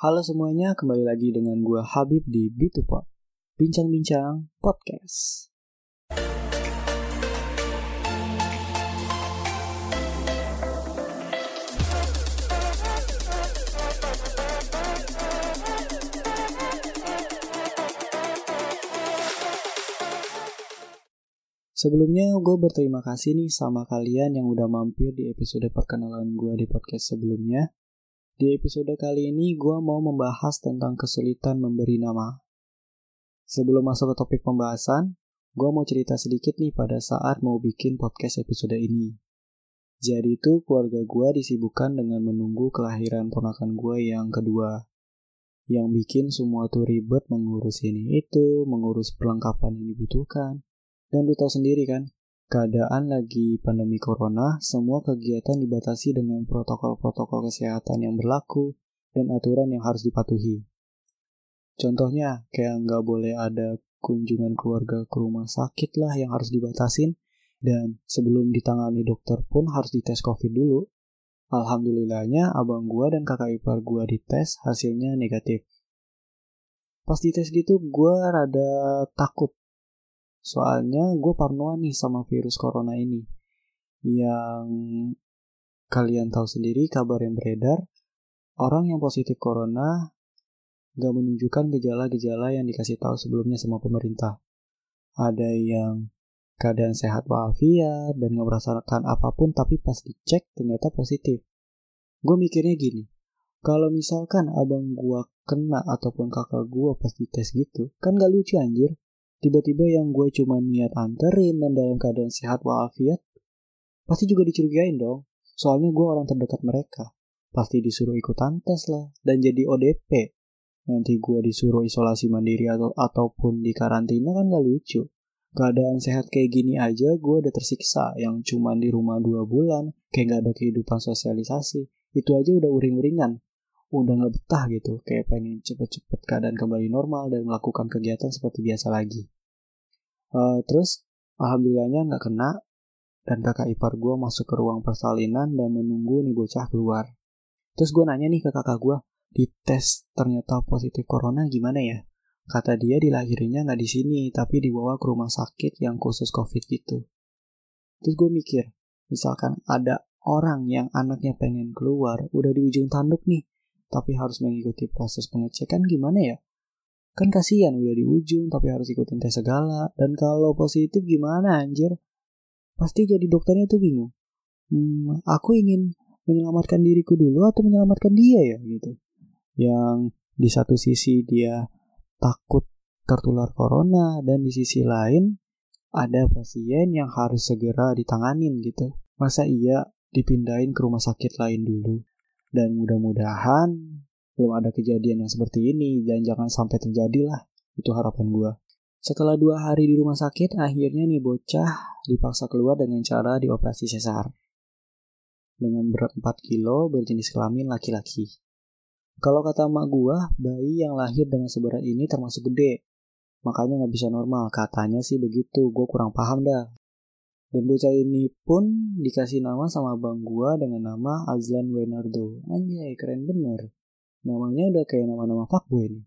Halo semuanya, kembali lagi dengan gue Habib di B2Pod. Bincang-bincang podcast. Sebelumnya gue berterima kasih nih sama kalian yang udah mampir di episode perkenalan gue di podcast sebelumnya. Di episode kali ini gue mau membahas tentang kesulitan memberi nama. Sebelum masuk ke topik pembahasan, gue mau cerita sedikit nih pada saat mau bikin podcast episode ini. Jadi itu keluarga gue disibukkan dengan menunggu kelahiran ponakan gue yang kedua. Yang bikin semua tuh ribet mengurus ini itu, mengurus perlengkapan yang dibutuhkan, dan lu tahu sendiri kan, keadaan lagi pandemi corona, semua kegiatan dibatasi dengan protokol-protokol kesehatan yang berlaku dan aturan yang harus dipatuhi. Contohnya, kayak nggak boleh ada kunjungan keluarga ke rumah sakit lah yang harus dibatasin, dan sebelum ditangani dokter pun harus dites COVID dulu. Alhamdulillahnya, abang gua dan kakak ipar gua dites, hasilnya negatif. Pas dites gitu, gua rada takut Soalnya gue parnoan nih sama virus corona ini. Yang kalian tahu sendiri kabar yang beredar, orang yang positif corona gak menunjukkan gejala-gejala yang dikasih tahu sebelumnya sama pemerintah. Ada yang keadaan sehat walafiat dan gak merasakan apa pun tapi pas dicek ternyata positif. Gue mikirnya gini, kalau misalkan abang gua kena ataupun kakak gua pas dites gitu, kan gak lucu anjir tiba-tiba yang gue cuma niat anterin dan dalam keadaan sehat walafiat, pasti juga dicurigain dong. Soalnya gue orang terdekat mereka. Pasti disuruh ikutan tes lah dan jadi ODP. Nanti gue disuruh isolasi mandiri atau ataupun di karantina kan gak lucu. Keadaan sehat kayak gini aja gue udah tersiksa yang cuma di rumah dua bulan, kayak gak ada kehidupan sosialisasi. Itu aja udah uring-uringan udah nggak betah gitu kayak pengen cepet-cepet keadaan kembali normal dan melakukan kegiatan seperti biasa lagi. Uh, terus alhamdulillahnya nggak kena dan kakak ipar gue masuk ke ruang persalinan dan menunggu nih bocah keluar. Terus gue nanya nih ke kakak gue di tes ternyata positif corona gimana ya? Kata dia dilahirinya nggak di sini tapi dibawa ke rumah sakit yang khusus covid gitu. Terus gue mikir misalkan ada orang yang anaknya pengen keluar udah di ujung tanduk nih tapi harus mengikuti proses pengecekan gimana ya? Kan kasihan udah di ujung tapi harus ikutin tes segala. Dan kalau positif gimana anjir? Pasti jadi dokternya tuh bingung. Hmm, aku ingin menyelamatkan diriku dulu atau menyelamatkan dia ya gitu. Yang di satu sisi dia takut tertular corona dan di sisi lain ada pasien yang harus segera ditanganin gitu. Masa iya dipindahin ke rumah sakit lain dulu? Dan mudah-mudahan belum ada kejadian yang seperti ini dan jangan sampai terjadi lah. Itu harapan gue. Setelah dua hari di rumah sakit, akhirnya nih bocah dipaksa keluar dengan cara dioperasi sesar. Dengan berat 4 kilo berjenis kelamin laki-laki. Kalau kata emak gue, bayi yang lahir dengan seberat ini termasuk gede. Makanya nggak bisa normal, katanya sih begitu. Gue kurang paham dah. Dan bocah ini pun dikasih nama sama bang gua dengan nama Azlan Wenardo. Anjay, keren bener. Namanya udah kayak nama-nama fuckboy nih.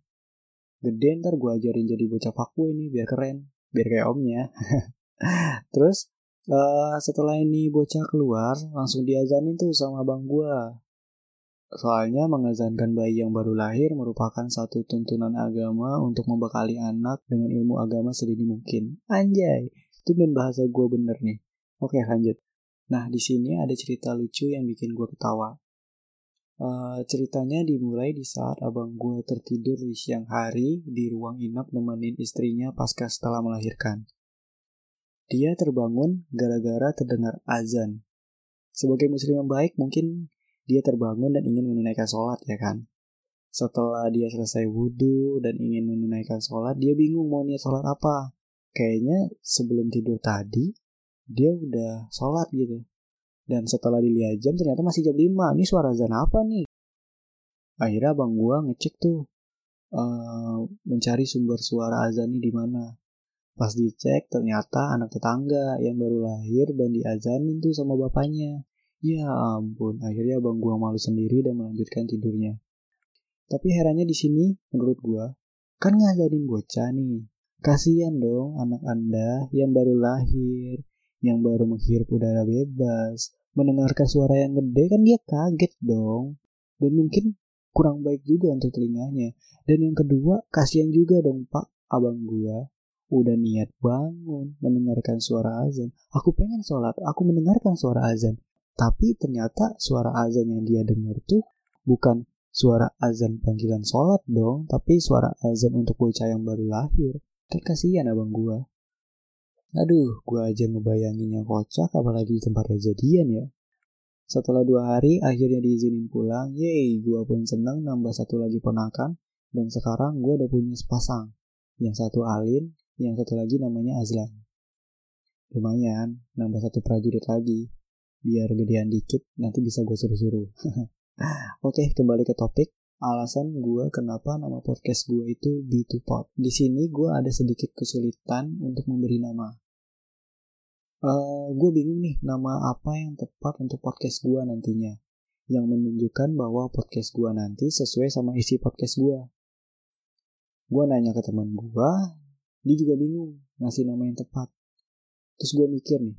Gede ntar gua ajarin jadi bocah fuckboy nih biar keren. Biar kayak omnya. Terus uh, setelah ini bocah keluar, langsung diazanin tuh sama bang gua. Soalnya mengazankan bayi yang baru lahir merupakan satu tuntunan agama untuk membekali anak dengan ilmu agama sedini mungkin. Anjay, main bahasa gue bener nih. Oke lanjut. Nah di sini ada cerita lucu yang bikin gue ketawa. Uh, ceritanya dimulai di saat abang gue tertidur di siang hari di ruang inap nemenin istrinya pasca setelah melahirkan. Dia terbangun gara-gara terdengar azan. Sebagai muslim yang baik mungkin dia terbangun dan ingin menunaikan sholat ya kan. Setelah dia selesai wudhu dan ingin menunaikan sholat, dia bingung mau niat sholat apa kayaknya sebelum tidur tadi dia udah sholat gitu. Dan setelah dilihat jam ternyata masih jam 5. Ini suara azan apa nih? Akhirnya bang gua ngecek tuh uh, mencari sumber suara azan ini di mana. Pas dicek ternyata anak tetangga yang baru lahir dan diazanin tuh sama bapaknya. Ya ampun, akhirnya bang gua malu sendiri dan melanjutkan tidurnya. Tapi herannya di sini, menurut gue, kan ngajarin bocah nih. Kasihan dong anak anda yang baru lahir, yang baru menghirup udara bebas, mendengarkan suara yang gede kan dia kaget dong. Dan mungkin kurang baik juga untuk telinganya. Dan yang kedua, kasihan juga dong pak abang gua udah niat bangun mendengarkan suara azan. Aku pengen sholat, aku mendengarkan suara azan. Tapi ternyata suara azan yang dia dengar tuh bukan suara azan panggilan sholat dong, tapi suara azan untuk bocah yang baru lahir. Kan kasihan abang gua. Aduh, gua aja ngebayanginnya kocak apalagi di tempat kejadian ya. Setelah dua hari akhirnya diizinin pulang, yeay, gua pun senang nambah satu lagi ponakan, dan sekarang gua udah punya sepasang. Yang satu Alin, yang satu lagi namanya Azlan. Lumayan, nambah satu prajurit lagi. Biar gedean dikit, nanti bisa gue suruh-suruh. Oke, kembali ke topik. Alasan gue kenapa nama podcast gue itu B2Pod. Di sini gue ada sedikit kesulitan untuk memberi nama. Uh, eh, gue bingung nih nama apa yang tepat untuk podcast gue nantinya. Yang menunjukkan bahwa podcast gue nanti sesuai sama isi podcast gue. Gue nanya ke teman gue, dia juga bingung ngasih nama yang tepat terus gue mikir nih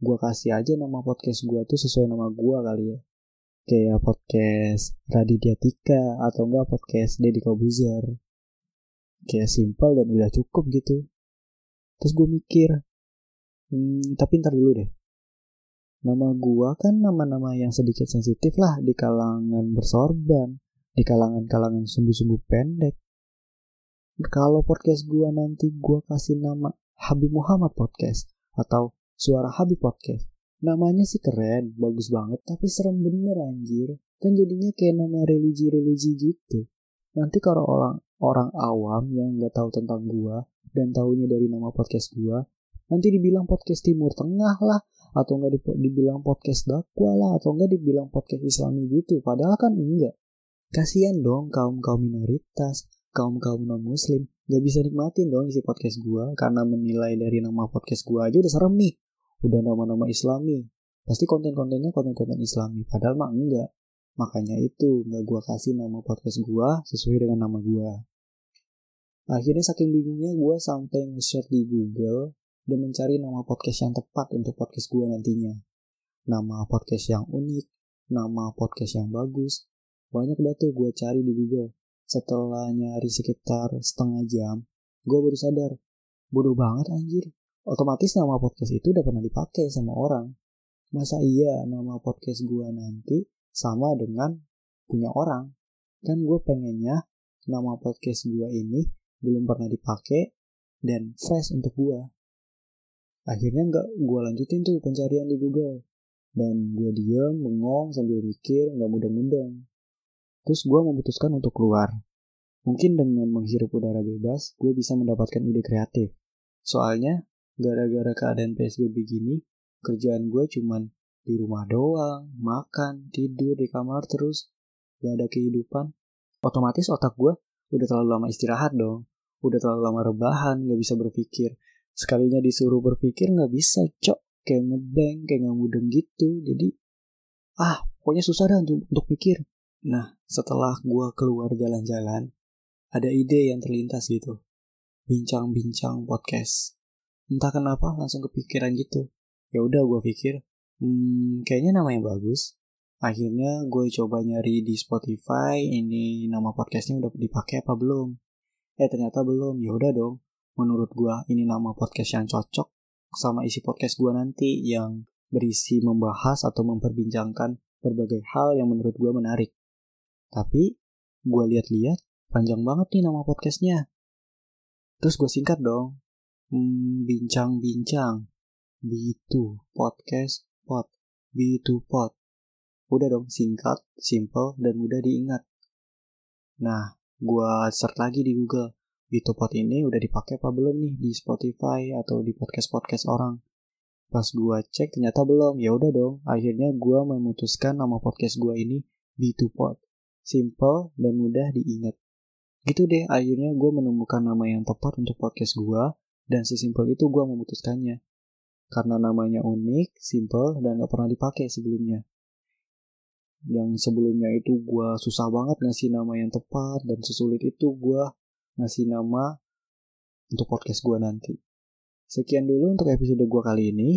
gue kasih aja nama podcast gue tuh sesuai nama gue kali ya kayak podcast Raditya Tika atau enggak podcast Deddy Kobuzer. Kayak simple dan udah cukup gitu. Terus gue mikir hmm, tapi ntar dulu deh. Nama gue kan nama-nama yang sedikit sensitif lah di kalangan bersorban di kalangan-kalangan sumbu-sumbu pendek. Kalau podcast gue nanti gue kasih nama Habib Muhammad Podcast atau Suara Habib Podcast. Namanya sih keren, bagus banget, tapi serem bener anjir. Kan jadinya kayak nama religi-religi gitu. Nanti kalau orang orang awam yang nggak tahu tentang gue dan taunya dari nama podcast gue, nanti dibilang podcast Timur Tengah lah, atau nggak dibilang podcast dakwah lah, atau nggak dibilang podcast Islami gitu. Padahal kan enggak. Kasihan dong kaum kaum minoritas kaum kaum non muslim gak bisa nikmatin dong isi podcast gue karena menilai dari nama podcast gue aja udah serem nih udah nama-nama islami. Pasti konten-kontennya konten-konten islami. Padahal mah enggak. Makanya itu nggak gue kasih nama podcast gue sesuai dengan nama gue akhirnya saking bingungnya gue sampai nge-search di Google dan mencari nama podcast yang tepat untuk podcast gue nantinya. Nama podcast yang unik nama podcast yang bagus banyak dah tuh gue cari di Google. Setelah nyari sekitar setengah jam, gue baru sadar, bodoh banget anjir. Otomatis nama podcast itu udah pernah dipakai sama orang. Masa iya nama podcast gue nanti sama dengan punya orang? Kan gue pengennya nama podcast gue ini belum pernah dipakai dan fresh untuk gue. Akhirnya nggak gue lanjutin tuh pencarian di Google. Dan gue diem, bengong sambil mikir, nggak mudah-mudah. Terus gue memutuskan untuk keluar. Mungkin dengan menghirup udara bebas, gue bisa mendapatkan ide kreatif. Soalnya, gara-gara keadaan PSBB gini, kerjaan gue cuman di rumah doang, makan, tidur di kamar terus, gak ada kehidupan. Otomatis otak gue udah terlalu lama istirahat dong, udah terlalu lama rebahan, gak bisa berpikir. Sekalinya disuruh berpikir gak bisa, cok. Kayak ngebeng, kayak gak mudeng gitu. Jadi, ah, pokoknya susah dah untuk, untuk pikir. Nah, setelah gue keluar jalan-jalan, ada ide yang terlintas gitu. Bincang-bincang podcast. Entah kenapa langsung kepikiran gitu. Ya udah gue pikir, hmm, kayaknya nama yang bagus. Akhirnya gue coba nyari di Spotify, ini nama podcastnya udah dipakai apa belum? Eh ternyata belum, ya udah dong. Menurut gue ini nama podcast yang cocok sama isi podcast gue nanti yang berisi membahas atau memperbincangkan berbagai hal yang menurut gue menarik. Tapi gue lihat-lihat panjang banget nih nama podcastnya. Terus gue singkat dong. Hmm, bincang-bincang. B2 podcast pod. B2 pod. Udah dong singkat, simple, dan mudah diingat. Nah, gue search lagi di Google. B2 pod ini udah dipakai apa belum nih di Spotify atau di podcast-podcast orang. Pas gue cek ternyata belum. Ya udah dong. Akhirnya gue memutuskan nama podcast gue ini B2 pod simple dan mudah diingat. Gitu deh, akhirnya gue menemukan nama yang tepat untuk podcast gue, dan sesimpel itu gue memutuskannya. Karena namanya unik, simple, dan gak pernah dipakai sebelumnya. Yang sebelumnya itu gue susah banget ngasih nama yang tepat dan sesulit itu gue ngasih nama untuk podcast gue nanti. Sekian dulu untuk episode gue kali ini.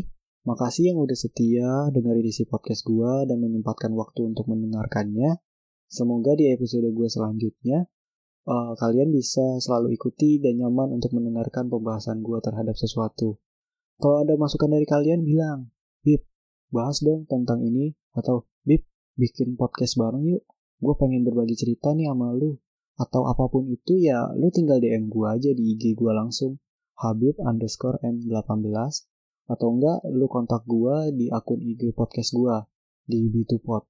Makasih yang udah setia dengerin isi podcast gue dan menyempatkan waktu untuk mendengarkannya. Semoga di episode gue selanjutnya uh, kalian bisa selalu ikuti dan nyaman untuk mendengarkan pembahasan gue terhadap sesuatu. Kalau ada masukan dari kalian bilang, Bib, bahas dong tentang ini atau Bib, bikin podcast bareng yuk. Gue pengen berbagi cerita nih sama lu. Atau apa pun itu ya lu tinggal DM gue aja di IG gue langsung. Habib underscore M18 atau enggak lu kontak gua di akun IG podcast gua di B2Pod.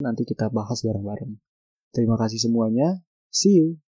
Nanti kita bahas bareng-bareng. Terima kasih semuanya. See you.